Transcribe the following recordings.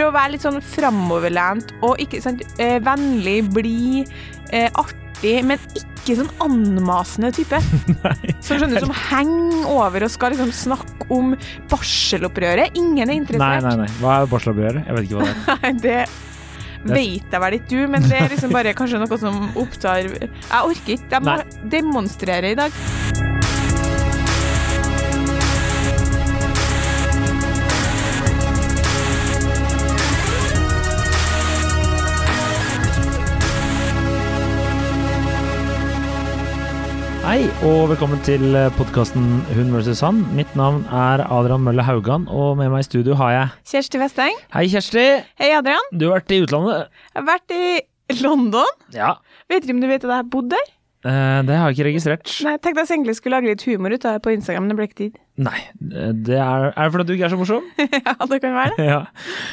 Prøv å være litt sånn framoverlent og ikke sant, eh, vennlig, blid, eh, artig, men ikke sånn anmasende type. Som skjønner du, som henger over og skal liksom snakke om barselopprøret. Ingen er interessert. nei, nei. nei. Hva er barselopprøret? Jeg vet ikke hva det er. Det vet jeg vel ikke du, men det er liksom bare kanskje noe som opptar Jeg orker ikke. Jeg må Nei. demonstrere i dag. Hei, og velkommen til podkasten Hun vs. han. Mitt navn er Adrian Mølle Haugan, og med meg i studio har jeg Kjersti Vesteng. Hei, Kjersti! Hei, Adrian. Du har vært i utlandet? Jeg har vært i London. Ja. Vet ikke om du vet at jeg har bodd der? Eh, det har jeg ikke registrert. Nei, Jeg tenkte jeg egentlig skulle lage litt humor ut av det på Instagram, men det ble ikke tid. Nei. Det er, er det fordi du ikke er så morsom? ja, det kan være det. ja.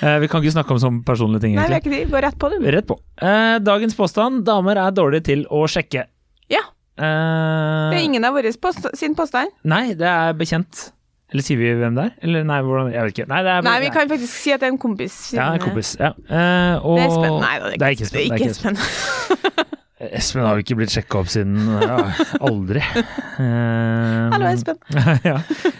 Eh, vi kan ikke snakke om sånne personlige ting, Nei, vi har ikke tid. Gå rett på, du. Rett på. Eh, dagens påstand damer er dårlige til å sjekke. Ja. Eh, Det er ingen av våre post sin påstand. Nei, det er bekjent. Eller sier vi hvem det er? Eller nei, hvordan Jeg vet ikke. Nei, det er, Nei, vi kan faktisk si at det er en kompis. Ja, en kompis. Ja. Uh, og Det er spennende. Nei, da, det er ikke spennende Det er ikke Espen. Espen. Har jo ikke blitt sjekka opp siden ja, aldri. Eh, Hallo, Espen. ja.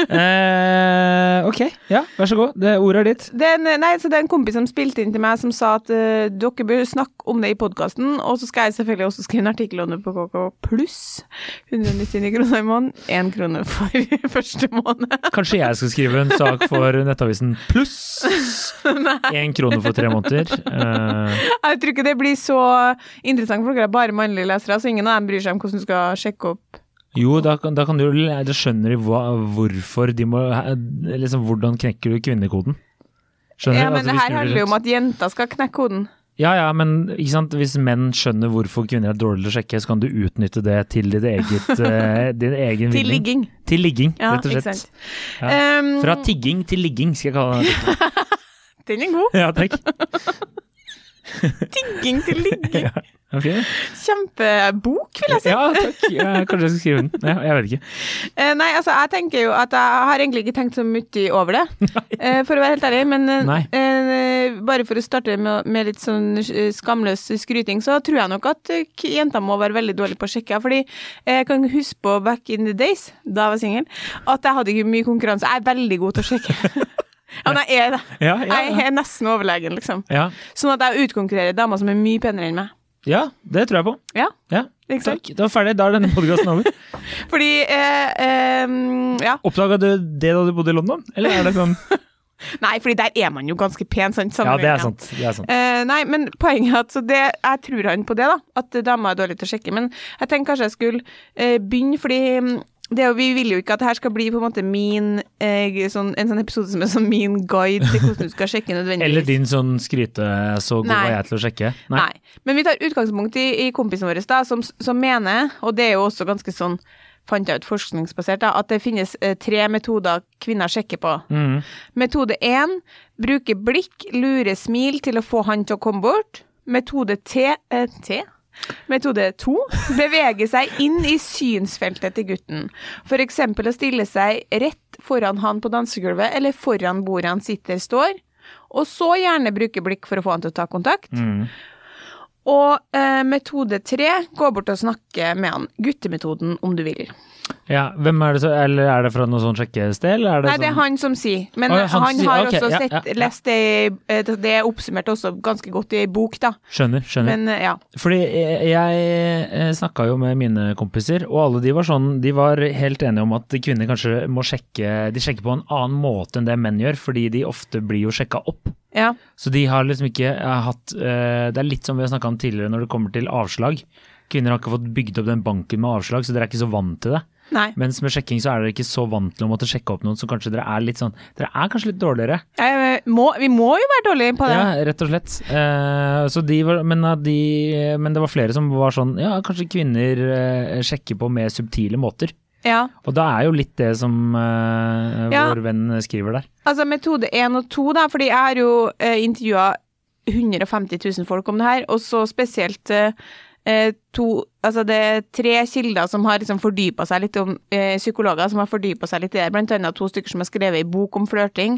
uh, ok, ja, vær så god. Det ordet er ditt. Det er, en, nei, så det er en kompis som spilte inn til meg som sa at uh, dere bør snakke om det i podkasten, og så skal jeg selvfølgelig også skrive en artikkel om det på KK pluss 199 kroner i måneden. Én krone for første måned. Kanskje jeg skal skrive en sak for Nettavisen pluss én krone for tre måneder. Eh, Jeg tror ikke det blir så interessant for dere er bare mannlige lesere, så ingen av dem bryr seg om hvordan du skal sjekke opp. jo, da, da kan du Da skjønner du hva, hvorfor de må liksom, Hvordan knekker du kvinnekoden? Skjønner Ja, men Altså, det her handler jo om at jenter skal knekke koden. Ja, ja, men ikke sant? hvis menn skjønner hvorfor kvinner er dårlige til å sjekke, så kan du utnytte det til ditt eget, uh, din egen Til ligging. Til ligging, Ja, rett og slett. Ja. Um, Fra tigging til ligging, skal jeg kalle det. den er god. Ja, takk. Tigging til ligging. Ok. Kjempebok, vil jeg si. Ja, takk. Kanskje jeg skal skrive den. Ja, jeg vet ikke. Eh, nei, altså, jeg tenker jo at jeg har egentlig ikke tenkt så mye over det, Nei. for å være helt ærlig. Men eh, Nei. eh, bare for å starte med, med litt sånn eh, skamløs skryting, så tror jeg nok at eh, jenter må være veldig dårlige på å sjekke. Fordi eh, jeg kan huske på back in the days, da jeg var singel, at jeg hadde ikke mye konkurranse. Jeg er veldig god til å sjekke. ja, men jeg er det. Ja, ja, Jeg er nesten overlegen, liksom. ja. Sånn at jeg utkonkurrerer damer som er mye penere enn meg. Ja, det tror jeg på. Ja, Ja, ikke sant? takk. Da er ferdig. Da er denne podkasten over. Fordi eh, eh, Ja. Oppdaga du det da du bodde i London, eller er det sånn Nei, fordi der er man jo ganske pen, sant? Ja, det er sant. Det er sant. Eh, nei, men poenget er at så det, jeg tror han på det, da. At damer er dårlige til å sjekke. Men jeg tenker kanskje jeg skulle eh, begynne, fordi jo, vi vil jo ikke at det her skal bli på en måte min eh, sånn, En sånn episode som er sånn min guide til hvordan du skal sjekke nødvendigvis. Eller din sånn skryte så god Nei. var jeg til å sjekke. Nei. Men vi tar utgangspunkt i, i kompisen vår da, som, som mener, og det er jo også ganske sånn fant jeg ut forskningsbasert, da, at det finnes eh, tre metoder kvinner sjekker på. Mm. Metode 1 bruke blikk, lure smil til å få han til å komme bort. Metode T, eh, T? Metode 2 bevege seg inn i synsfeltet til gutten. Eksempel å stille seg rett foran han på dansegulvet eller foran bordet han sitter står. Og så gjerne bruke blikk for å få han til å ta kontakt. Mm. Og eh, metode 3 gå bort og snakke med han. Guttemetoden, om du vil. Ja, hvem er det så Eller er det fra noe sånn sjekkested, eller er det Nei, det er sånn han som sier. Men Å, ja, han han, sier- har okay, også ja, sett, ja, lest det eh, Det er oppsummert også ganske godt i bok, da. Skjønner, skjønner. Men eh, ja. Fordi jeg, jeg snakka jo med mine kompiser, og alle de var sånn De var helt enige om at kvinner kanskje må sjekke De sjekker på en annen måte enn det menn gjør, fordi de ofte blir jo sjekka opp. ja. Så de har liksom ikke eh, hatt eh, Det er litt som vi har snakka om tidligere når det kommer til avslag. Kvinner har ikke fått bygd opp den banken med avslag, så dere er ikke så vant til det. Nei. Mens med sjekking så er dere ikke så vant til å måtte sjekke opp noen, så kanskje dere er litt sånn Dere er kanskje litt dårligere. Eh, må, vi må jo være dårlige på det. Ja, rett og slett. Eh, så de var, men, de, men det var flere som var sånn Ja, kanskje kvinner eh, sjekker på mer subtile måter. Ja. Og da er jo litt det som eh, Ja. vår venn skriver der. Altså metode 1 og 2, da, fordi jeg har jo eh, intervjua 150 000 folk om det her, og så spesielt eh, to Altså det er tre kilder som har liksom fordypa seg litt om eh, Psykologer som har fordypa seg litt i det, blant annet to stykker som har skrevet ei bok om flørting.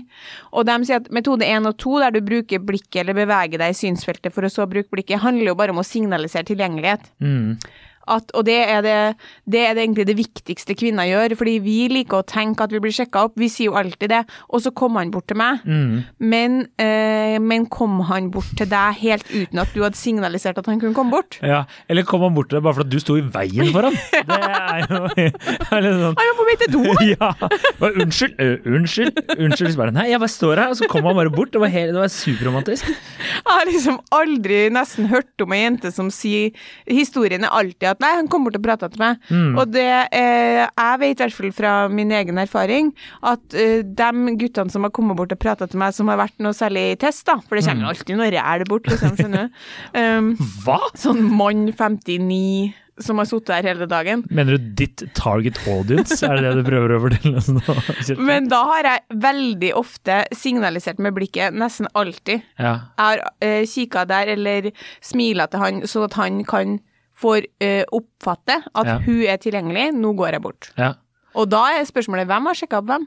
Og de sier at metode én og to, der du bruker blikket eller beveger deg i synsfeltet for å så bruke blikket, handler jo bare om å signalisere tilgjengelighet. Mm. At, og det er det, det er det egentlig det viktigste kvinner gjør, fordi vi liker å tenke at vi blir sjekka opp. Vi sier jo alltid det. Og så kom han bort til meg. Mm. Men, eh, men kom han bort til deg helt uten at du hadde signalisert at han kunne komme bort? Ja, eller kom han bort til deg bare fordi du sto i veien for ham? Det er jo er litt sånn Han var på vei til do! ja. Bare, unnskyld, uh, unnskyld, unnskyld. Så bare, Nei, jeg bare står her, og så kom han bare bort. Det var, helt, det var superromantisk. Jeg har liksom aldri nesten hørt om ei jente som sier Historien er alltid at nei, han kom bort og prata til meg. Mm. Og det eh, Jeg vet i hvert fall fra min egen erfaring at eh, de guttene som har kommet bort og prata til meg, som har vært noe særlig i test, da, for det kommer Mm. alltid noe ræl bort, liksom, skjønner du. Um, Hva? sånn mann 59 som har sittet her hele dagen. Mener du ditt target audience? Er det det du prøver å fortelle oss nå? Men da har jeg veldig ofte signalisert med blikket, nesten alltid. Ja. Jeg har uh, kikka der eller smila til han, sånn at han kan få uh, oppfatte at Ja. hun er tilgjengelig. Nå går jeg bort. ja. Og da er spørsmålet hvem har sjekka opp hvem?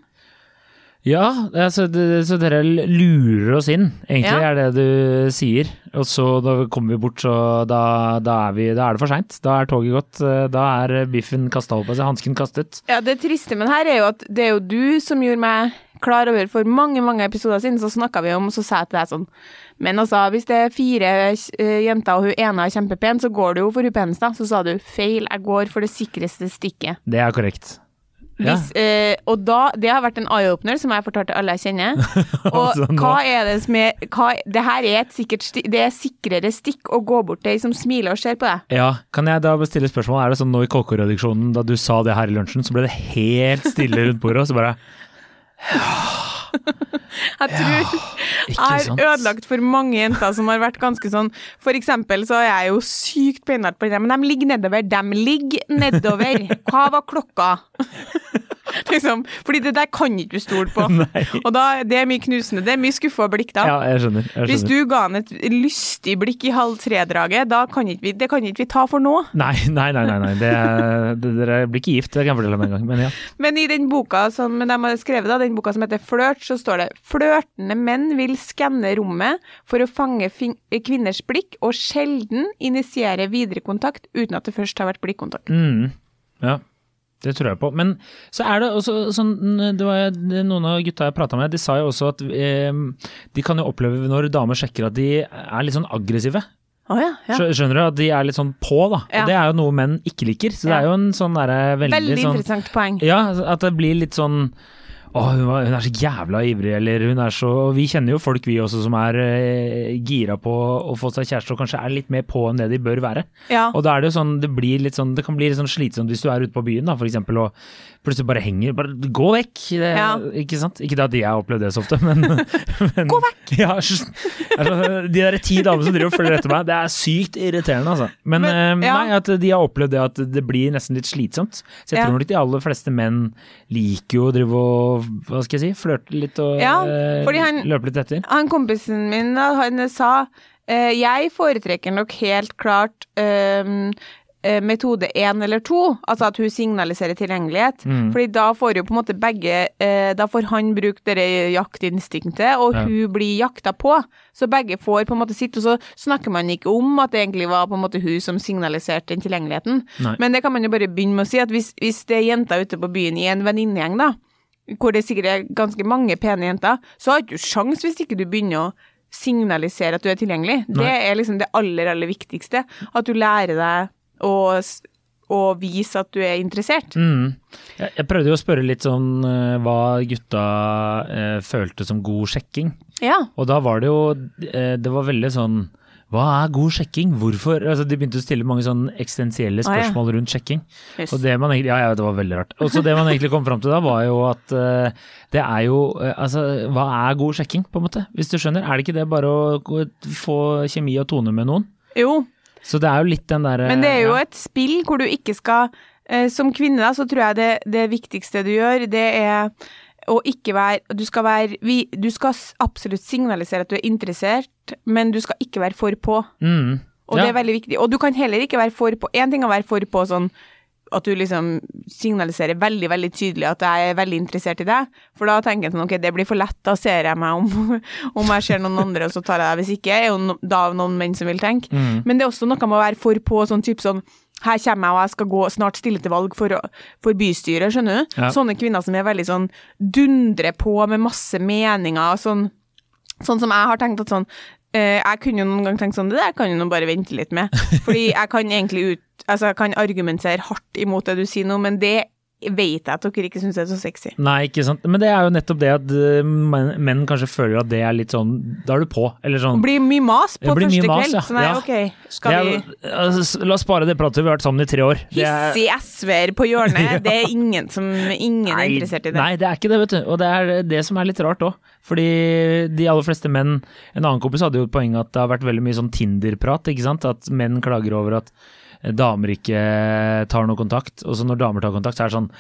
Ja, altså, det, så dere lurer oss inn, egentlig Ja. er det du sier. Og så da kommer vi bort, så da, da, er, vi, da er det for seint. Da er toget gått. Da er biffen kasta opp, altså hansken kastet. Ja, Det triste med det her er jo at det er jo du som gjorde meg klar over for mange mange episoder siden, så snakka vi om, så sa jeg til deg sånn Men altså, hvis det er fire eh, jenter og hun ene er kjempepen, så går du jo for hun peneste. Så sa du feil, jeg går for det sikreste stikket. Det er korrekt. Ja. Hvis, eh, og da, Det har vært en eye-opener som jeg fortalte alle jeg kjenner. Og Altså, hva er det som er hva, Det her er et sikkert sti, Det er sikrere stikk å gå bort til ei som smiler og ser på deg. Ja, kan jeg da bestille spørsmål? Er det sånn nå i KK-redaksjonen, da du sa det her i lunsjen, så ble det helt stille rundt bordet, og så bare Jeg tror jeg har ødelagt for mange jenter som har vært ganske sånn For eksempel så er jeg jo sykt beinhardt på det, men de ligger nedover. De ligger nedover. Hva var klokka? liksom. Fordi det der kan ikke du stole på. Nei. Og da, det er mye knusende. Det er mye skuffa blikk da. Ja, jeg skjønner. Jeg Hvis du ga han et lystig blikk i halv tre-draget, da kan ikke vi, det kan ikke vi ta for nå. Nei, nei, nei. nei, nei. Det, det, dere blir ikke gift, det kan jeg fortelle om en gang. Men ja. Men i den boka som de har skrevet, da, den boka som heter Flørt, så står det flørtende menn vil skanne rommet for å fange kvinners blikk, og sjelden initiere videre kontakt uten at det først har vært blikkontakt. Mm, ja. Det tror jeg på. Men så er det også sånn det var, Noen av gutta jeg prata med, de sa jo også at eh, de kan jo oppleve når damer sjekker at de er litt sånn aggressive. Oh, ja, ja. Skjønner du? At de er litt sånn på, da. Ja. Det er jo noe menn ikke liker. Så det er jo en sånn derre veldig, Veldig sånn interessant poeng. Ja, at det blir litt sånn å, hun, var, hun er så jævla ivrig, eller hun er så og Vi kjenner jo folk vi også som er eh, gira på å få seg kjæreste og kanskje er litt mer på enn det de bør være. Ja. Og da er det jo sånn, det blir litt sånn, det kan bli litt sånn slitsomt hvis du er ute på byen da, for eksempel, og plutselig bare henger, bare gå vekk. Det, Ja. Ikke sant? Ikke det at jeg har opplevd det så ofte, men, men Gå vekk! Ja, altså, de der ti damene som driver og følger etter meg, det er sykt irriterende, altså. Men, Men, eh, ja. nei, at de har opplevd det at det blir nesten litt slitsomt. Så jeg tror nok de aller fleste menn liker jo å drive og, hva skal jeg si, flørte litt og Ja, eh, han- løpe litt etter. Han kompisen min, han sa eh, jeg foretrekker nok helt klart eh, metode én eller to, altså at hun signaliserer tilgjengelighet. Mm. Fordi da får jo på en måte begge eh, Da får han bruke det jaktinstinktet, og Ja. hun blir jakta på. Så begge får på en måte sitt, og så snakker man ikke om at det egentlig var på en måte hun som signaliserte den tilgjengeligheten. Nei. Men det kan man jo bare begynne med å si, at hvis, hvis det er jenter ute på byen i en venninnegjeng, da, hvor det sikkert er ganske mange pene jenter, så har du ikke sjans hvis ikke du begynner å signalisere at du er tilgjengelig. Det er liksom det aller, aller viktigste. At du lærer deg å, å vise at du er interessert. Mm. Jeg, jeg prøvde jo å spørre litt sånn eh, hva gutta eh, følte som god sjekking. Ja. Og da var det jo eh, Det var veldig sånn Hva er god sjekking? Hvorfor? Altså, de begynte å stille mange sånn eksistensielle Ah, ja. spørsmål rundt sjekking. Yes. Og det man egentlig, ja, ja, det var veldig rart. Og så det man egentlig kom fram til da, var jo at uh, det er jo uh, Altså, hva er god sjekking, på en måte? Hvis du skjønner? Er det ikke det bare å få kjemi og tone med noen? Jo, Så det er jo litt den derre men det er jo ja. et spill hvor du ikke skal eh, Som kvinne, da, så tror jeg det, det viktigste du gjør, det er å ikke være Du skal være vi, Du skal absolutt signalisere at du er interessert, men du skal ikke være for på. mm, Og Ja. det er veldig viktig. Og du kan heller ikke være for på Én ting er å være for på sånn at du liksom signaliserer veldig veldig tydelig at jeg er veldig interessert i deg. For da tenker jeg sånn, ok, det blir for lett, da ser jeg meg om, om jeg ser noen andre, og så tar jeg deg. Hvis ikke, er jo no, da noen menn som vil tenke. Mm. Men det er også noe med å være for på sånn type sånn her kommer jeg, og jeg skal gå snart stille til valg for, for bystyret, skjønner du? Ja. Sånne kvinner som er veldig sånn dundrer på med masse meninger, sånn, sånn som jeg har tenkt at sånn eh, Jeg kunne jo noen gang tenkt sånn, det der kan du nå bare vente litt med. Fordi jeg kan egentlig ut Altså, jeg kan argumentere hardt imot det du sier nå, men det vet jeg at dere ikke syns er så sexy. Nei, ikke sant. Men det er jo nettopp det at eh, menn, kanskje føler at det er litt sånn Da er du på, eller sånn. Det blir mye mas på Det første mas, kveld. ja. Så nei, Ja. ok, skal er, vi altså, la oss spare det pratet, vi har vært sammen i tre år. Det Hissig SV-er på hjørnet, det er ingen som Ingen er interessert i det. Nei, det er ikke det, vet du. Og det er det som er litt rart òg. Fordi de aller fleste menn En annen kompis hadde jo et poeng at det har vært veldig mye sånn Tinder-prat, ikke sant. At menn klager over at damer ikke tar noe kontakt. Og så når damer tar kontakt, så er det sånn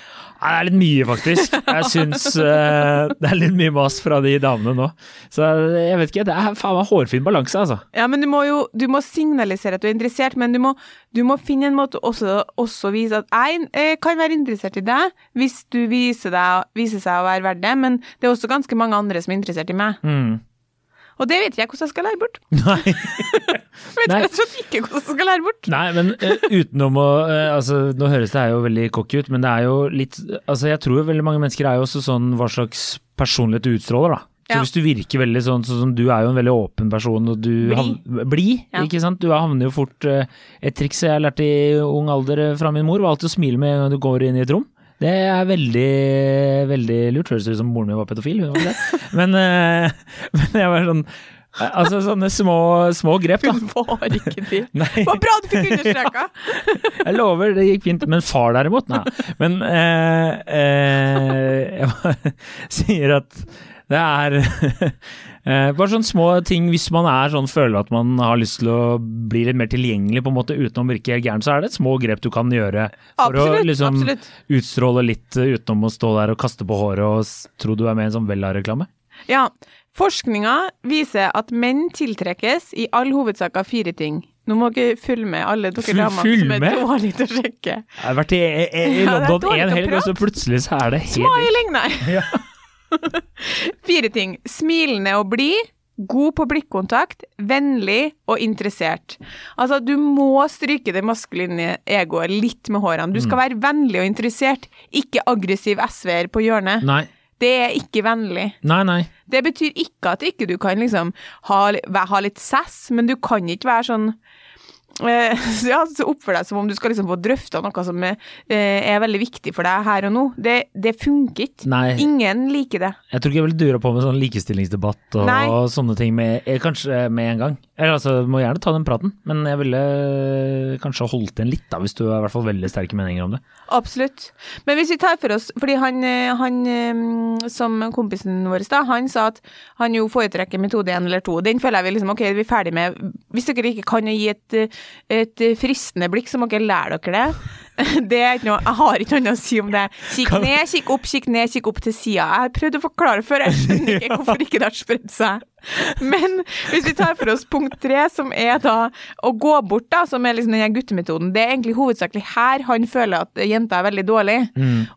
Nei, det er litt mye, faktisk. Jeg syns uh, det er litt mye mas fra de damene nå. Så jeg vet ikke. Det er faen meg hårfin balanse, altså. Ja, men du må jo du må signalisere at du er interessert, men du må, du må finne en måte også, også vise at jeg eh, kan være interessert i deg, hvis du viser, deg, viser seg å være verdt det, men det er også ganske mange andre som er interessert i meg. Mm. Og det vet jeg hvordan jeg skal lære bort. Nei. Vet Nei. rett og slett ikke hvordan jeg skal lære bort. Nei, men uh, utenom å uh, altså, Nå høres det her jo veldig cocky ut, men det er jo litt Altså, jeg tror jo veldig mange mennesker er jo også sånn hva slags personlighet du utstråler, da. Så Ja. hvis du virker veldig sånn, sånn som du er jo en veldig åpen person, og du Blid. Blid, Ja. ikke sant. Du havner jo fort uh, Et triks jeg lærte i ung alder fra min mor, var alltid å smile med en gang du går inn i et rom. Det er veldig, veldig lurt. Høres ut som moren min var pedofil, hun var ikke det. Men, eh, men jeg var sånn Altså sånne små, små grep, da. Hun var ikke det. Det var bra du fikk understreka! Jeg lover, det gikk fint. Men far derimot, nei. Men eh, eh, jeg bare sier at det er eh, bare sånne små ting hvis man er sånn, føler at man har lyst til å bli litt mer tilgjengelig, på en måte uten å virke helt gæren, så er det et små grep du kan gjøre for å liksom utstråle litt eh, utenom å stå der og kaste på håret og tro du er med i en sånn Vella-reklame. Ja, forskninga viser at menn tiltrekkes i all hovedsak av fire ting. Nå må dere følge med, alle dere damene som er med? dårlige til å sjekke. Jeg har vært i, i, i Ja, London én å helg, og så plutselig så er det helt Smiling, nei! Ja. Fire ting. Smilende og blid. God på blikkontakt, vennlig og interessert. Altså, du må stryke det maskuline egoet litt med hårene. Du skal Mm. være vennlig og interessert, ikke aggressiv SV-er på hjørnet. Nei, Det er ikke vennlig. nei, nei. Det betyr ikke at ikke du kan liksom ha, ha litt sass, men du kan ikke være sånn ja, så Oppfør deg som om du skal liksom få drøfta noe som er, eh, er veldig viktig for deg her og nå. Det, det funker ikke. Nei. Ingen liker det. Jeg tror ikke jeg ville dura på med sånn likestillingsdebatt og, og sånne ting med, eh, kanskje med en gang. Eller altså, må gjerne ta den praten, men jeg ville eh, kanskje holdt igjen litt, da, hvis du har i hvert fall veldig sterke meninger om det. Absolutt. Men hvis vi tar for oss Fordi han, eh, han eh, som kompisen vår da, han sa at han jo foretrekker metode én eller to. Den føler jeg vi liksom, ok, vi er ferdig med. Hvis dere ikke kan gi et, eh, et fristende blikk, så må dere lære dere det. Det er ikke noe, Jeg har ikke noe å si om det. Kikk ned, kikk opp, kikk ned, kikk opp til sida. Jeg har prøvd å forklare før, jeg skjønner ikke hvorfor ikke det har spredd seg. Men hvis vi tar for oss punkt tre, som er da å gå bort, da, som er liksom den guttemetoden, det er egentlig hovedsakelig her han føler at jenta er veldig dårlig.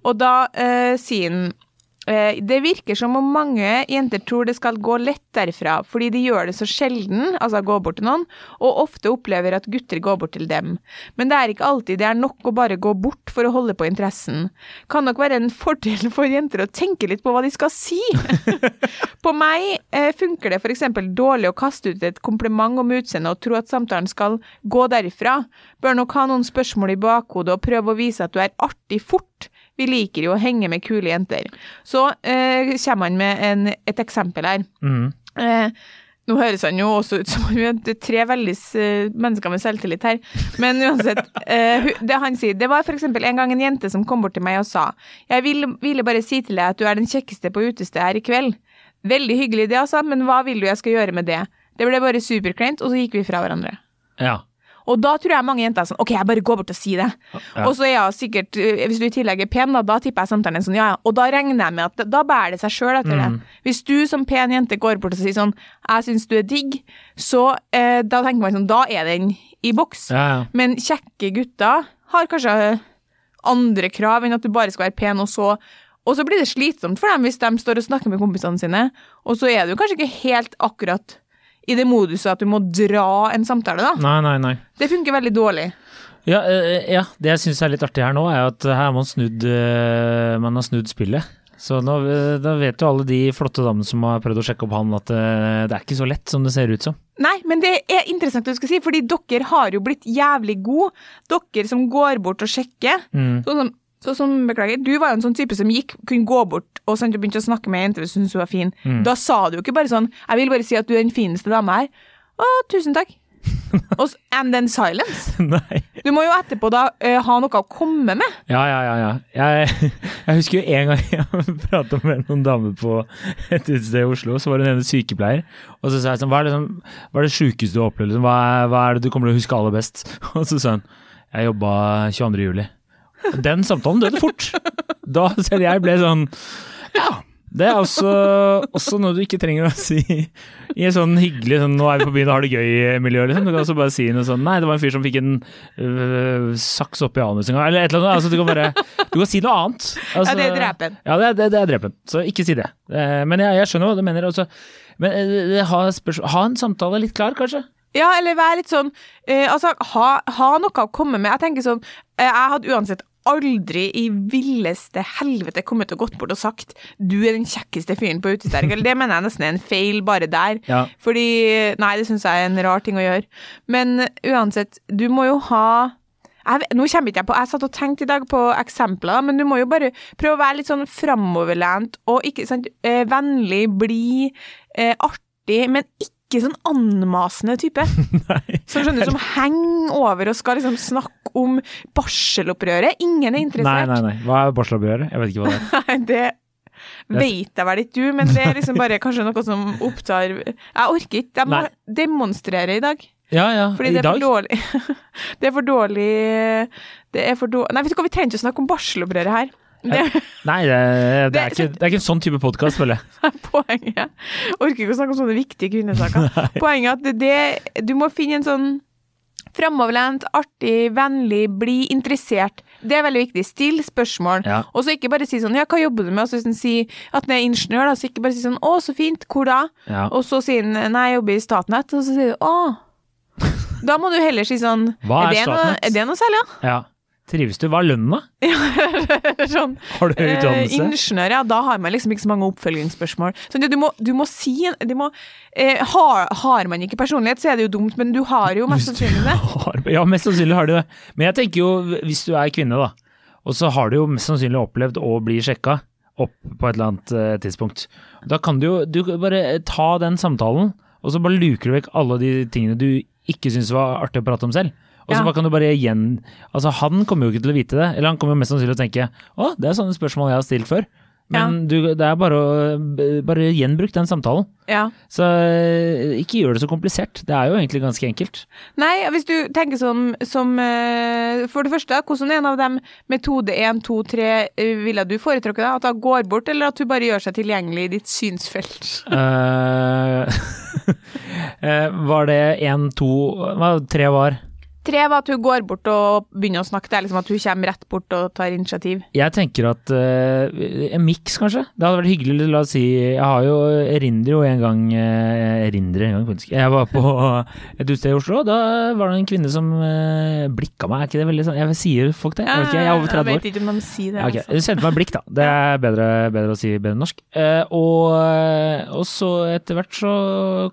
Og da eh, sier han eh, det virker som om mange jenter tror det skal gå lett derfra, fordi de gjør det så sjelden, altså gå bort til noen, og ofte opplever at gutter går bort til dem. Men det er ikke alltid det er nok å bare gå bort for å holde på interessen. Kan nok være en fordel for jenter å tenke litt på hva de skal si. på meg eh, funker det f.eks. dårlig å kaste ut et kompliment om utseendet og tro at samtalen skal gå derifra. Bør nok ha noen spørsmål i bakhodet og prøve å vise at du er artig fort. Vi liker jo å henge med kule jenter. Så eh, kommer han med en, et eksempel her. Mm. Eh, nå høres han jo også ut som om vi er tre veldig eh, mennesker med selvtillit her, men uansett. eh, det han sier, det var eksempel en gang en jente som kom bort til meg og sa Jeg ville, ville bare si til deg at du er den kjekkeste på utestedet her i kveld. Veldig hyggelig det, altså, men hva vil du jeg skal gjøre med det? Det ble bare superkleint, og så gikk vi fra hverandre. Ja. Og da tror jeg mange jenter er sånn OK, jeg bare går bort og sier det. Ja. Og så er jeg sikkert, eh, hvis du i tillegg er pen, da, da tipper jeg samtalen sånn, ja ja. Og da regner jeg med at da bærer det seg sjøl etter Mm. det. Hvis du som pen jente går bort og sier sånn Jeg syns du er digg, så eh, da tenker man sånn Da er den i boks. Ja, ja. Men kjekke gutter har kanskje andre krav enn at du bare skal være pen, og så og så blir det slitsomt for dem hvis de står og snakker med kompisene sine, og så er du kanskje ikke helt akkurat i det moduset at du må dra en samtale, da. Nei, nei, nei. Det funker veldig dårlig. Ja, eh, ja, det jeg syns er litt artig her nå, er at her har man snudd, eh, man har snudd spillet. Så nå, eh, da vet jo alle de flotte damene som har prøvd å sjekke opp han at eh, det er ikke så lett som det ser ut som. Nei, men det er interessant det du skal si, fordi dere har jo blitt jævlig gode. Dere som går bort og sjekker. Mm. Sånn som, sånn som, beklager, du var jo en sånn type som gikk, kunne gå bort og sånn, begynte å snakke med ei jente hvis hun syntes hun var fin. Mm. Da sa du jo ikke bare sånn 'Jeg vil bare si at du er den fineste dama her'. Å, tusen takk. og, and then silence. Nei. Du må jo etterpå da uh, ha noe å komme med. Ja, ja, ja. ja. Jeg, jeg husker jo en gang jeg prata med noen damer på et utested i Oslo, så var det en ene sykepleier, og så sa jeg sånn Hva er det, liksom, hva er det sjukeste du har opplevd? Liksom? Hva, hva er det du kommer til å huske aller best? Og så sa hun Jeg jobba 22. juli. Den samtalen døde fort. Da selv jeg ble sånn Ja. Det er også, også noe du ikke trenger å si i en sånn hyggelig sånn 'nå er vi på byen og har det gøy'-miljø. Liksom. Du kan også bare si noe sånn 'nei, det var en fyr som fikk en øh, saks oppi anus en gang', eller et eller annet. Altså, du kan bare du kan si noe annet. Altså, Ja, det er drepen. Ja, det, det, det er drepen. Så ikke si det. Eh, Men jeg, jeg skjønner hva du mener. Også. Men eh, ha, ha en samtale litt klar, kanskje. Ja, eller være litt sånn eh, Altså, ha, ha noe å komme med. Jeg tenker sånn eh, Jeg hadde uansett aldri i villeste helvete kommet og gått bort og sagt 'du er den kjekkeste fyren på utesterk'. Eller det mener jeg nesten er en feil bare der. Ja. Fordi Nei, det syns jeg er en rar ting å gjøre. Men uansett, du må jo ha jeg, nå kommer ikke jeg på, jeg satt og tenkte i dag på eksempler, men du må jo bare prøve å være litt sånn framoverlent og ikke sant, eh, vennlig, blid, eh, artig, men ikke sånn anmasende type. Nei. Som skjønner som henger over og skal liksom snakke om barselopprøret. Ingen er interessert. nei, nei. nei. Hva er barselopprøret? Jeg vet ikke hva det er. Det vet jeg vel ikke du, men det er liksom bare kanskje noe som opptar Jeg orker ikke. Jeg må Nei. demonstrere i dag. Ja, ja. Fordi det er for dårlig. Det er for dårlig Det er for dårlig Nei, vet du hva, vi trenger ikke å snakke om barselopprøret her. Det Nei, det, det, er ikke, det er ikke en sånn type podkast, føler jeg. er poenget. Orker ikke å snakke om sånne viktige kvinnesaker. Poenget er at du må finne en sånn framoverlent, artig, vennlig, bli interessert. Det er veldig viktig. Still spørsmål. Ja. Og så ikke bare si sånn 'ja, hva jobber du med?' Og så hvis han sier at han er ingeniør, da, så ikke bare si sånn 'å, så fint, hvor da?' Ja. Og så sier han 'nei, jeg jobber i Statnett', og så sier du 'å'. Da må du heller si sånn Hva er det noe, er det noe særlig, ja? ja. Trives du? Hva er lønnen, da? sånn, Har du eh, utdannelse? ingeniør, ja, da har man liksom ikke så mange oppfølgingsspørsmål. Så du, må, du må si du må, eh, har, har man ikke personlighet, så er det jo dumt, men du har jo mest sannsynlig det. Ja, mest sannsynlig har du det. Men jeg tenker jo, hvis du er kvinne, da, og så har du jo mest sannsynlig opplevd å bli sjekka opp på et eller annet eh, tidspunkt. Da kan du jo du bare ta den samtalen, og så bare luker du vekk alle de tingene du ikke syns var artig å prate om selv. Og så Ja. kan du bare igjen Altså, han kommer jo ikke til å vite det, eller han kommer jo mest sannsynlig til å tenke å, det er sånne spørsmål jeg har stilt før. Men du, det er bare å bare gjenbruk den samtalen. Ja. Så eh, ikke gjør det så komplisert. Det er jo egentlig ganske enkelt. Nei, hvis du tenker som, som eh, For det første, hvordan en av dem metode 1, 2, 3 eh, ville du foretrukket? At hun går bort, eller at hun bare gjør seg tilgjengelig i ditt synsfelt? Eh, var det én, to hva, Tre var. Tre var at hun går bort og begynner å snakke. Det er liksom at hun kommer rett bort og tar initiativ. Jeg tenker at uh, en miks, kanskje. Det hadde vært hyggelig. La oss si Jeg har jo erindrer jo en gang eh, Erindrer en gang, faktisk. Jeg var på et utested i Oslo. Da var det en kvinne som uh, blikka meg. Er ikke det veldig sånn Jeg sier folk det? Jeg vet ikke, jeg er over 30 år. Jeg vet ikke om de sier det. Ja, ok. altså. Hun sendte meg blikk, da. Det er bedre, bedre å si bedre norsk. Uh, og, og så etter hvert så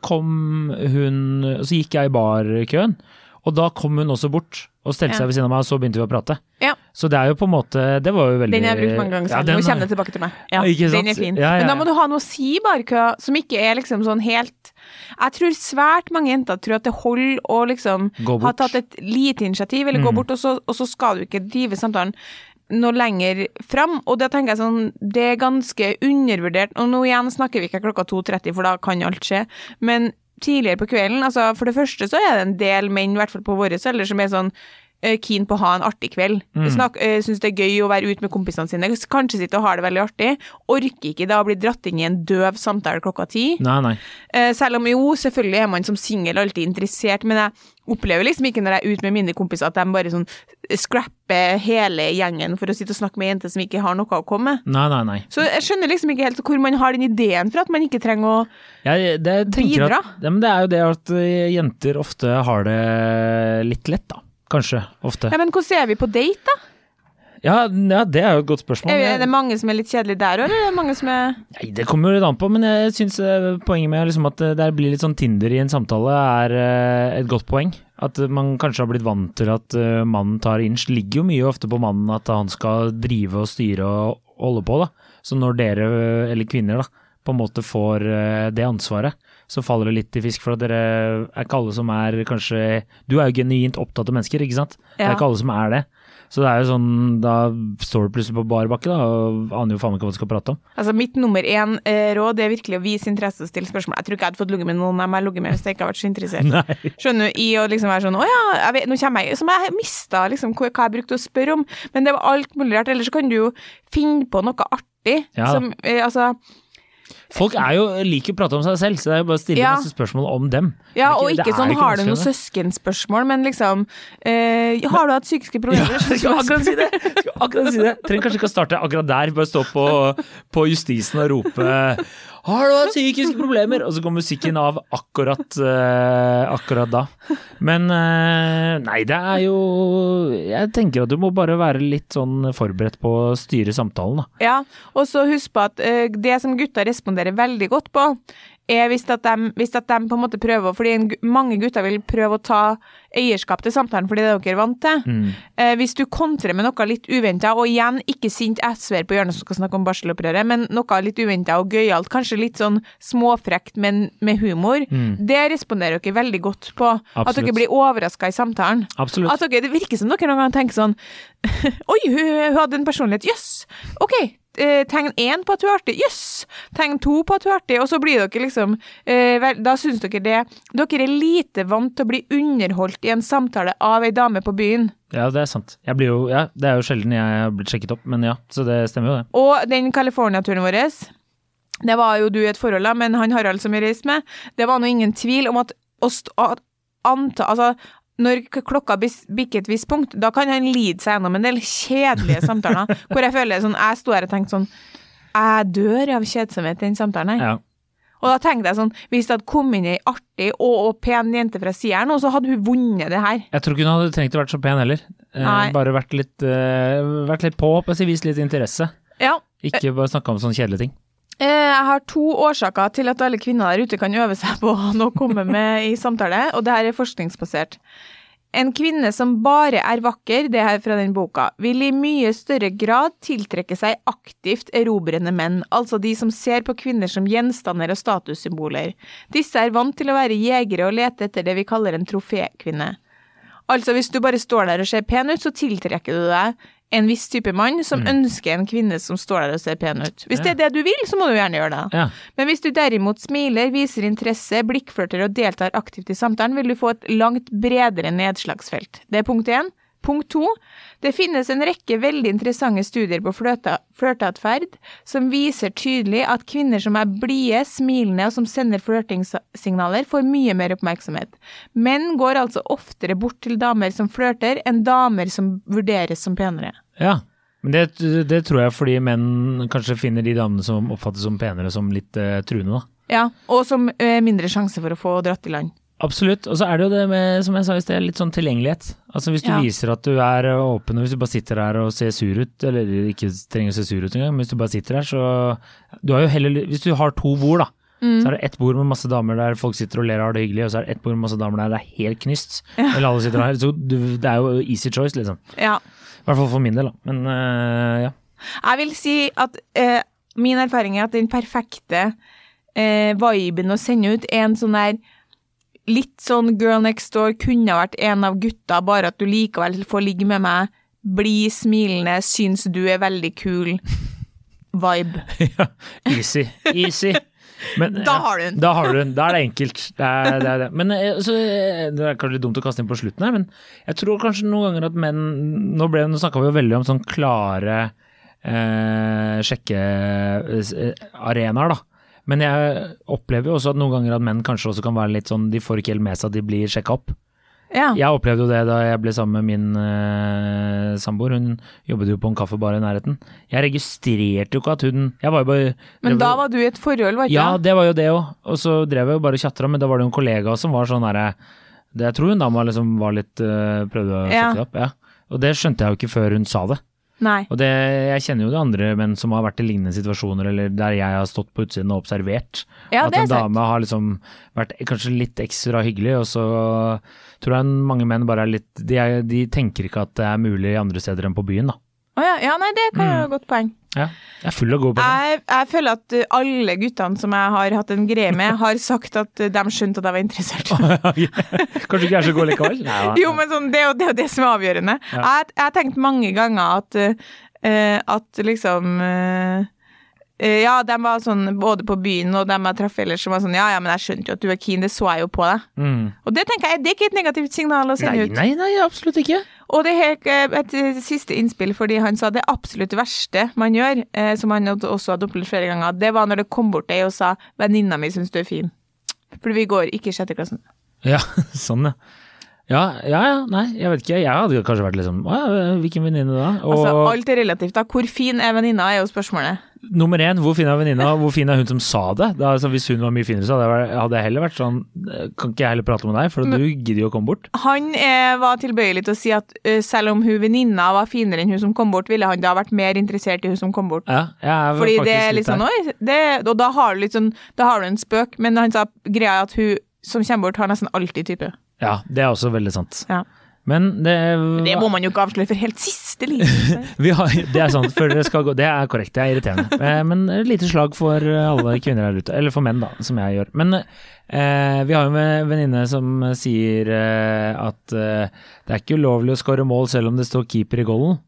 kom hun så gikk jeg i barkøen, og da kom hun også bort og stelte Ja. seg ved siden av meg, og så begynte vi å prate. Ja. Så det er jo på en måte Det var jo veldig Den har jeg brukt mange ganger Ja, den Nå er- kommer det tilbake til meg. Ja? Den er fin. Ja, ja, Men da må du ha noe å si i barkø som ikke er liksom sånn helt Jeg tror svært mange jenter tror at det holder å liksom ha tatt et lite initiativ, eller gå Mm. bort, og så, og så skal du ikke drive samtalen noe lenger fram. Og da tenker jeg sånn, det er ganske undervurdert. Og nå igjen snakker vi ikke klokka 2.30, for da kan alt skje. Men tidligere på kvelden, altså for det første så er det en del menn, i hvert fall på vår alder, som er sånn keen på å ha en artig kveld. Mm. Eh, Syns det er gøy å være ute med kompisene sine. Kanskje sitte og ha det veldig artig. Orker ikke da å bli dratt inn i en døv samtale klokka ti. Nei, nei. Eh, selv om jo, selvfølgelig er man som singel alltid interessert, men jeg opplever liksom ikke når jeg er ute med mine kompiser at de bare sånn scrapper hele gjengen for å sitte og snakke med jenter som ikke har noe å komme med. Nei, nei, nei. Så jeg skjønner liksom ikke helt hvor man har den ideen for at man ikke trenger å Jeg, det, Bidra? At, ja, men det er jo det at eh, jenter ofte har det litt lett, da. Kanskje. Ofte. Ja, men hvordan er vi på date, da? Ja, ja det er jo et godt spørsmål. Er det mange som er litt kjedelige der òg, eller er det mange som er Nei, Det kommer jo litt an på, men jeg syns poenget med liksom at det blir litt sånn Tinder i en samtale, er eh, et godt poeng. At man kanskje har blitt vant til at eh, mannen tar inch. Ligger jo mye ofte på mannen at han skal drive og styre og holde på, da. Så når dere, eller kvinner, da, på en måte får eh, det ansvaret, så faller det litt i fisk. For at dere er ikke alle som er kanskje Du er jo genuint opptatt av mennesker, ikke sant? Det er ikke alle som er det. Så det er jo sånn, da står du plutselig på bar bakke da, og aner jo faen ikke hva du skal prate om. Altså, mitt nummer én eh, råd er virkelig å vise interesse og stille spørsmål. Jeg tror ikke jeg hadde fått ligget med noen jeg har ligget med hvis jeg ikke har vært så interessert. Nei. Skjønner du, i å liksom være sånn Å ja, jeg vet, nå kommer jeg Som jeg mista liksom hva jeg brukte å spørre om. Men det var alt mulig rart. Ellers så kan du jo finne på noe artig. Ja. Som, eh, altså Folk er jo, liker å prate om seg selv, så det er jo bare å stille Ja. masse spørsmål om dem. Ja, er og ikke sånn ikke har du noen søskenspørsmål, men liksom eh, Har du hatt psykiske problemer? Ja, Jeg skulle akkurat si det! Akkurat si det. Trenger kanskje ikke å starte akkurat der, bare stå på, på justisen og rope 'Har du hatt psykiske problemer?' Og så går musikken av akkurat, uh, akkurat da. Men uh, nei, det er jo Jeg tenker at du må bare være litt sånn forberedt på å styre samtalen, da. Ja, og så husk på at uh, det som gutta responderer veldig godt på, er hvis at de, hvis at de på en måte prøver Fordi en, mange gutter vil prøve å ta eierskap til samtalen fordi det er dere er vant til. Mm. Eh, hvis du kontrer med noe litt uventa, og igjen, ikke sint SV-er på hjørnet som skal snakke om barselopprøret, men noe litt uventa og gøyalt, kanskje litt sånn småfrekt, men med humor, det responderer dere veldig godt på. At Mm. Dere blir overraska i samtalen. Absolutt. At dere, det virker som dere noen ganger tenker sånn Oi, hun, hun hadde en personlighet. Jøss! Ok. Eh, tegn én på at du er artig. Jøss! Tegn to på at hun er artig. Og så blir dere liksom eh, Da syns dere det Dere er lite vant til å bli underholdt i en samtale av ei dame på byen. Ja, det er sant. Jeg blir jo, ja, det er jo sjelden jeg har blitt sjekket opp, men ja, så det stemmer jo det. Og den California-turen vår det var jo du i et forhold, da, men han Harald som vi reiste med, det var nå ingen tvil om at å st- anta Altså, når klokka bikker et visst punkt, da kan han lide seg gjennom en del kjedelige samtaler, hvor jeg føler sånn Jeg sto her og tenkte sånn Jeg dør av kjedsomhet i den samtalen her. Ja. Og da tenkte jeg sånn Hvis det hadde kommet inn ei artig og, og pen jente fra sida her så hadde hun vunnet det her. Jeg tror ikke hun hadde trengt å være så pen heller. Eh, bare vært litt, eh, vært litt på, jeg, vist litt interesse. Ja. Ikke bare snakka om sånne kjedelige ting. Eh, Jeg har to årsaker til at alle kvinner der ute kan øve seg på å komme med i samtale, og det her er forskningsbasert. En kvinne som bare er vakker, det her fra den boka, vil i mye større grad tiltrekke seg aktivt erobrende menn, altså de som ser på kvinner som gjenstander og statussymboler. Disse er vant til å være jegere og lete etter det vi kaller en trofékvinne. Altså, hvis du bare står der og ser pen ut, så tiltrekker du deg en viss type mann som ønsker en kvinne som står der og ser pen ut. Hvis det er det du vil, så må du gjerne gjøre det. Ja. Men hvis du derimot smiler, viser interesse, blikkflørter og deltar aktivt i samtalen, vil du få et langt bredere nedslagsfelt. Det er punkt én. Punkt to. Det finnes en rekke veldig interessante studier på flørteatferd som viser tydelig at kvinner som er blide, smilende og som sender flørtingssignaler, får mye mer oppmerksomhet. Menn går altså oftere bort til damer som flørter, enn damer som vurderes som penere. Ja, men det, det tror jeg fordi menn kanskje finner de damene som oppfattes som penere, som litt eh, truende, da. Ja, og som eh, mindre sjanse for å få dratt i land. Absolutt. Og så er det jo det med, som jeg sa i sted, litt sånn tilgjengelighet. Altså hvis du Ja. viser at du er eh, åpen, og hvis du bare sitter der og ser sur ut, eller ikke trenger å se sur ut engang, men hvis du bare sitter der, så Du har jo heller Hvis du har to bord, da. Så er det ett bord med masse damer der folk sitter og ler og har det hyggelig, og så er det ett bord med masse damer der det er helt knyst. Eller alle sitter her. Så du, det er jo easy choice, liksom. Ja. I hvert fall for min del, da. Men uh, ja. Jeg vil si at uh, min erfaring er at den perfekte uh, viben å sende ut er en sånn der litt sånn girl next door kunne ha vært en av gutta, bare at du likevel får ligge med meg, bli smilende, syns du er veldig kul. Vibe. ja. Easy. Easy. Men, Da har du den. Da har du den. Da er det enkelt. Det er det. Er det. Men eh, så, eh, Det er kanskje litt dumt å kaste inn på slutten her, men jeg tror kanskje noen ganger at menn Nå, ble- nå snakka vi jo veldig om sånn klare eh, sjekkearenaer, da. Men jeg opplever jo også at noen ganger at menn kanskje også kan være litt sånn De får ikke helt med seg at de blir sjekka opp. Ja. Jeg opplevde jo det da jeg ble sammen med min samboer. Hun jobbet jo på en kaffebar i nærheten. Jeg registrerte jo ikke at hun Jeg var jo bare Men da var du i et forhold, var ikke Ja, det? var jo det òg. Og så drev jeg jo bare og tjatra, men da var det jo en kollega som var sånn herre det- Jeg tror hun dama liksom var litt øh, Prøvde å Ja. det opp. Ja. Og det skjønte jeg jo ikke før hun sa det. Nei. Og det, jeg kjenner jo det andre menn som har vært i lignende situasjoner, eller der jeg har stått på utsiden og observert. Ja, at en sant. dame har liksom vært kanskje litt ekstra hyggelig, og så tror jeg mange menn bare er litt De, er, de tenker ikke at det er mulig andre steder enn på byen, da. Å ja, ja, nei, det kan jo Mm. godt poeng. Ja. Jeg er full av gode poeng. Jeg, jeg føler at uh, alle guttene som jeg har hatt en greie med, har sagt at uh, de skjønte at jeg var interessert. Kanskje ikke er så god likevel? Nei. Jo, men sånn, det, er jo- det det som er avgjørende. Ja. Jeg, jeg har tenkt mange ganger at, uh, at liksom uh, uh, Ja, de var sånn både på byen og dem jeg traff ellers, som var sånn Ja, ja, men jeg skjønte jo at du er keen, det så jeg jo på deg. Mm. Og det tenker jeg, det er ikke et negativt signal å sende Nei, ut. nei, nei, absolutt ikke. Og det er eh, et eh, siste innspill, fordi han sa det absolutt verste man gjør, eh, som han også hadde opplevd flere ganger, det var når det kom bort ei og sa 'venninna mi syns du er fin'. Fordi vi går ikke i sjette klassen. Ja, sånn ja. Ja, ja, ja, nei, jeg vet ikke. Jeg hadde kanskje vært liksom ja, hvilken venninne da? Og Altså, alt er relativt, da. Hvor fin er venninna, er jo spørsmålet. nummer én, hvor fin er venninna? Hvor fin er hun som sa det? Da, altså, hvis hun var mye finere, så hadde jeg, heller vært sånn Kan ikke jeg heller prate med deg, for Men- du gidder jo å komme bort. Han eh, var tilbøyelig til å si at uh, selv om hun venninna var finere enn hun som kom bort, ville han da vært mer interessert i hun som kom bort. Ja, jeg er Fordi faktisk det er litt sånn, oi, det, og da har du litt sånn, da har du en spøk, men han sa greia at hun som kommer bort, har nesten alltid type. Ja, det er også veldig sant. Ja. Men det Det må man jo ikke avsløre for helt siste vi har, Det er sant, før dere skal gå Det er korrekt, det er irriterende. Eh, Men et lite slag for alle kvinner der ute. Eller for menn, da, som jeg gjør. Men eh, vi har jo en venninne som sier eh, at eh, det er ikke ulovlig å skåre mål selv om det står keeper i goalen.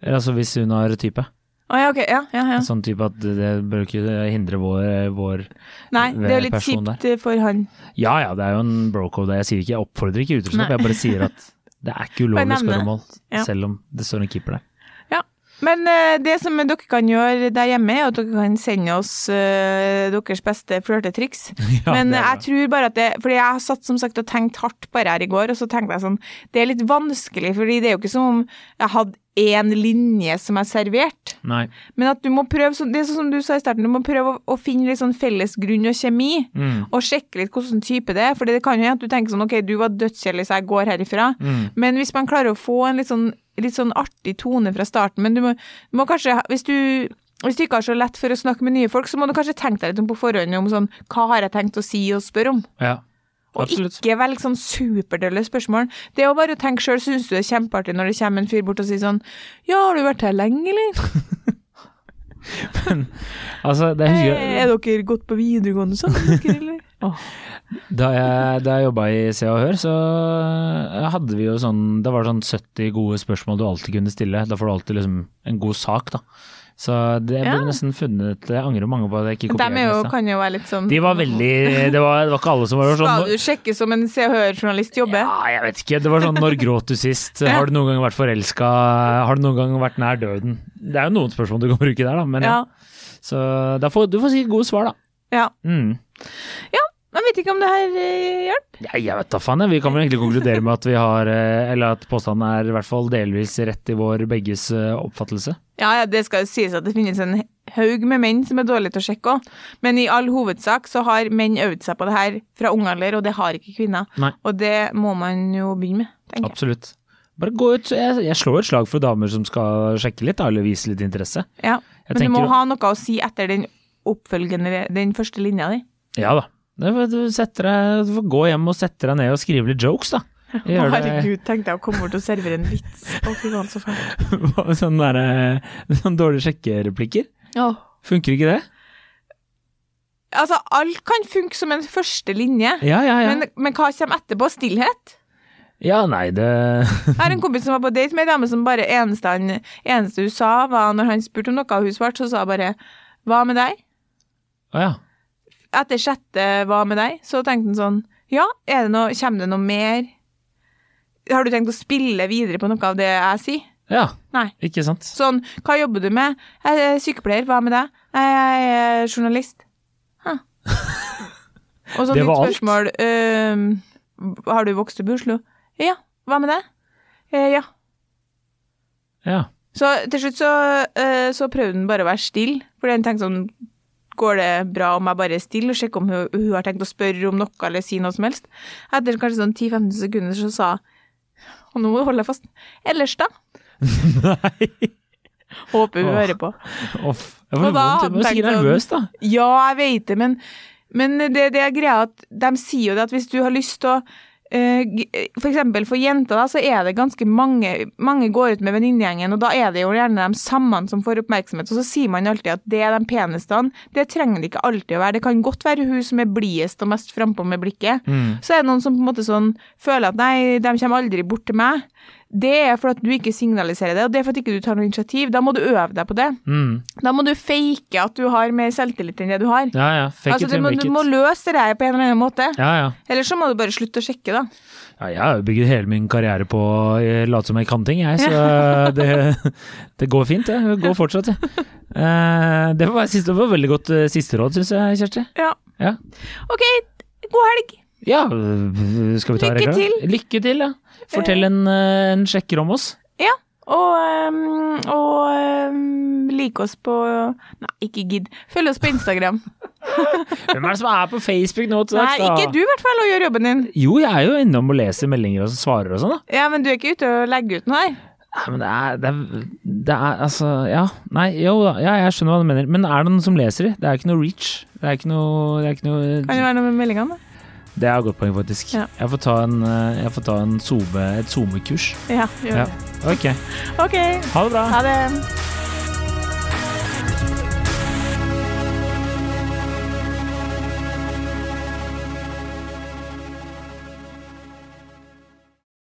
Eh, Altså hvis hun har type. Å ja, ok, ja, ja, ja. Sånn type at det bør ikke hindre vår, vår Nei, det er jo litt kjipt eh, for han. Ja ja, det er jo en brocode. Jeg sier ikke, jeg oppfordrer ikke utroskap, jeg bare sier at det er ikke ulovlig å nevner skåre mål, selv om det står en keeper der. Men eh, det som dere kan gjøre der hjemme, er at dere kan sende oss eh, deres beste flørtetriks. Ja, Men jeg tror bare at det Fordi jeg har satt som sagt og tenkt hardt på det her i går, og så tenkte jeg sånn Det er litt vanskelig, fordi det er jo ikke som om jeg hadde én linje som er servert. Nei. Men at du må prøve, det er sånn som du sa i starten, du må prøve å, å finne litt sånn felles grunn og kjemi. Mm. Og sjekke litt hvilken type det er. For det kan jo hende at du tenker sånn ok, du var dødskjedelig, så jeg går herifra. Mm. Men hvis man klarer å få en litt sånn, litt sånn artig tone fra starten, men du må, du må kanskje Hvis du hvis du ikke har så lett for å snakke med nye folk, så må du kanskje tenke deg litt om på forhånd om sånn Hva har jeg tenkt å si og spørre om? Ja. Og Absolutt. ikke velg sånn superdølle spørsmål. Det er jo bare å tenke sjøl, syns du det er kjempeartig når det kommer en fyr bort og sier sånn Ja, har du vært her lenge, eller? Altså, det husker Eh, jeg, Er dere gått på videregående dere, eller? Da jeg, da jeg jobba i Se og Hør, så hadde vi jo sånn Det var sånn 70 gode spørsmål du alltid kunne stille. Da får du alltid liksom en god sak, da. Så det Ja. burde nesten funnet Jeg angrer mange på at jeg ikke kopierte er jo, neste. kan jo være litt sånn De var veldig det var, det var ikke alle som var sånn Skal du sjekke som en Se og Hør-journalist jobber? Ja, jeg vet ikke. Det var sånn når gråt du sist? Har du noen gang vært forelska? Har du noen gang vært nær døden? Det er jo noen spørsmål du kan bruke der, da. Men ja. Ja. Så får, du får si gode svar, da. ja. Mm. Jeg vet ikke om det her eh, hjelper. Ja, jeg vet da faen. Vi kan vel egentlig konkludere med at vi har eh, Eller at påstanden er i hvert fall delvis rett i vår begges eh, oppfattelse. Ja, ja, det skal jo sies at det finnes en haug med menn som er dårlige til å sjekke òg, men i all hovedsak så har menn øvd seg på det her fra ung alder, og det har ikke kvinner. Nei. Og det må man jo begynne med, tenker jeg. Absolutt. Bare gå ut. Jeg, jeg slår et slag for damer som skal sjekke litt, da, eller vise litt interesse. Ja. Jeg Men du må ha noe å si etter den oppfølgende, den første linja di. Ja da. Du, deg, du får gå hjem og sette deg ned og skrive litt jokes, da. Gjør herregud, tenkte jeg å komme bort og servere en vits. Å, fy faen, så fælt. sånn derre Sånn dårlige sjekkereplikker. Åh. Funker ikke det? Altså, alt kan funke som en første linje, Ja, ja, ja. men, men hva kommer etterpå? Stillhet? Ja, nei, det Jeg har en kompis som var på date med ei dame som bare eneste, han, eneste hun sa, var når han spurte om noe, og hun svarte, så sa hun bare 'hva med deg'? Å ja. Etter sjette Hva med deg? Så tenkte han sånn Ja, er det noe, kommer det noe mer? Har du tenkt å spille videre på noe av det jeg sier? Ja, Nei. ikke sant? Sånn, hva jobber du med? Jeg er sykepleier, hva med deg? Jeg er journalist. Huh. Og så Det nytt var spørsmål. øhm, har du vokst opp i Oslo? Ja. Hva med deg? Uh, ja. Ja. Så til slutt så, uh, så prøvde han bare å være stille, fordi han tenkte sånn Går det bra om jeg bare er stille og sjekker om hun, hun har tenkt å spørre om noe eller si noe som helst? Etter kanskje sånn 10-15 sekunder så sa Og nå må du holde deg fast. Ellers, da? Nei. Håper hun oh, hører på. Uff. Jeg får vondt. Jeg blir sikkert nervøs, da. Ja, jeg vet det, men, men det, det er greia at de sier jo det at hvis du har lyst til å eh, g- For for jenter, da, så er det ganske mange Mange går ut med venninnegjengen, og da er det jo gjerne de samme som får oppmerksomhet. Og så sier man alltid at det er de peneste. Det trenger det ikke alltid å være. Det kan godt være hun som er blidest og mest frampå med blikket. Mm. Så er det noen som på en måte sånn føler at nei, de kommer aldri bort til meg. Det er for at du ikke signaliserer det, og det er for at ikke du tar noe initiativ. Da må du øve deg på det. Mm. Da må du fake at du har mer selvtillit enn det du har. Ja, ja. Fake Altså, it du, må, du må løse det her på en eller annen måte. Ja, ja. Eller så må du bare slutte å sjekke, da. ja. Jeg har jo bygget hele min karriere på å eh, late som jeg kan ting, jeg. Så det, det går fint, det. Det går fortsatt, det. Eh, Det var, siste, det var veldig godt eh, siste råd, syns jeg, Kjersti. Ja. Ja. OK, god helg! ja, skal vi ta Lykke regla? til. Lykke til, ja. Fortell en, eh, en sjekker om oss. Ja. Og, øhm, og like oss på Nei, ikke gidd. Følg oss på Instagram. Hvem er det som er på Facebook nå til Nei, dags, da? ikke du i hvert fall, og gjør jobben din. Jo, jeg er jo innom og leser meldinger og svarer og sånn, da. Ja, men du er ikke ute og legger ut noe her? Nei, men det er, det er, det er altså Ja. Nei, jo da. Ja, jeg skjønner hva du mener. Men er det noen som leser det? Det er ikke noe reach. Det er ikke noe, det er ikke noe Kan det være noe med meldingene? da? Det er et godt poeng, faktisk. Ja. Jeg får ta, en, eh, jeg får ta en zoome, et SoMe-kurs. Ja, gjør Ja. det. Ok. OK, Ha det bra. ha det.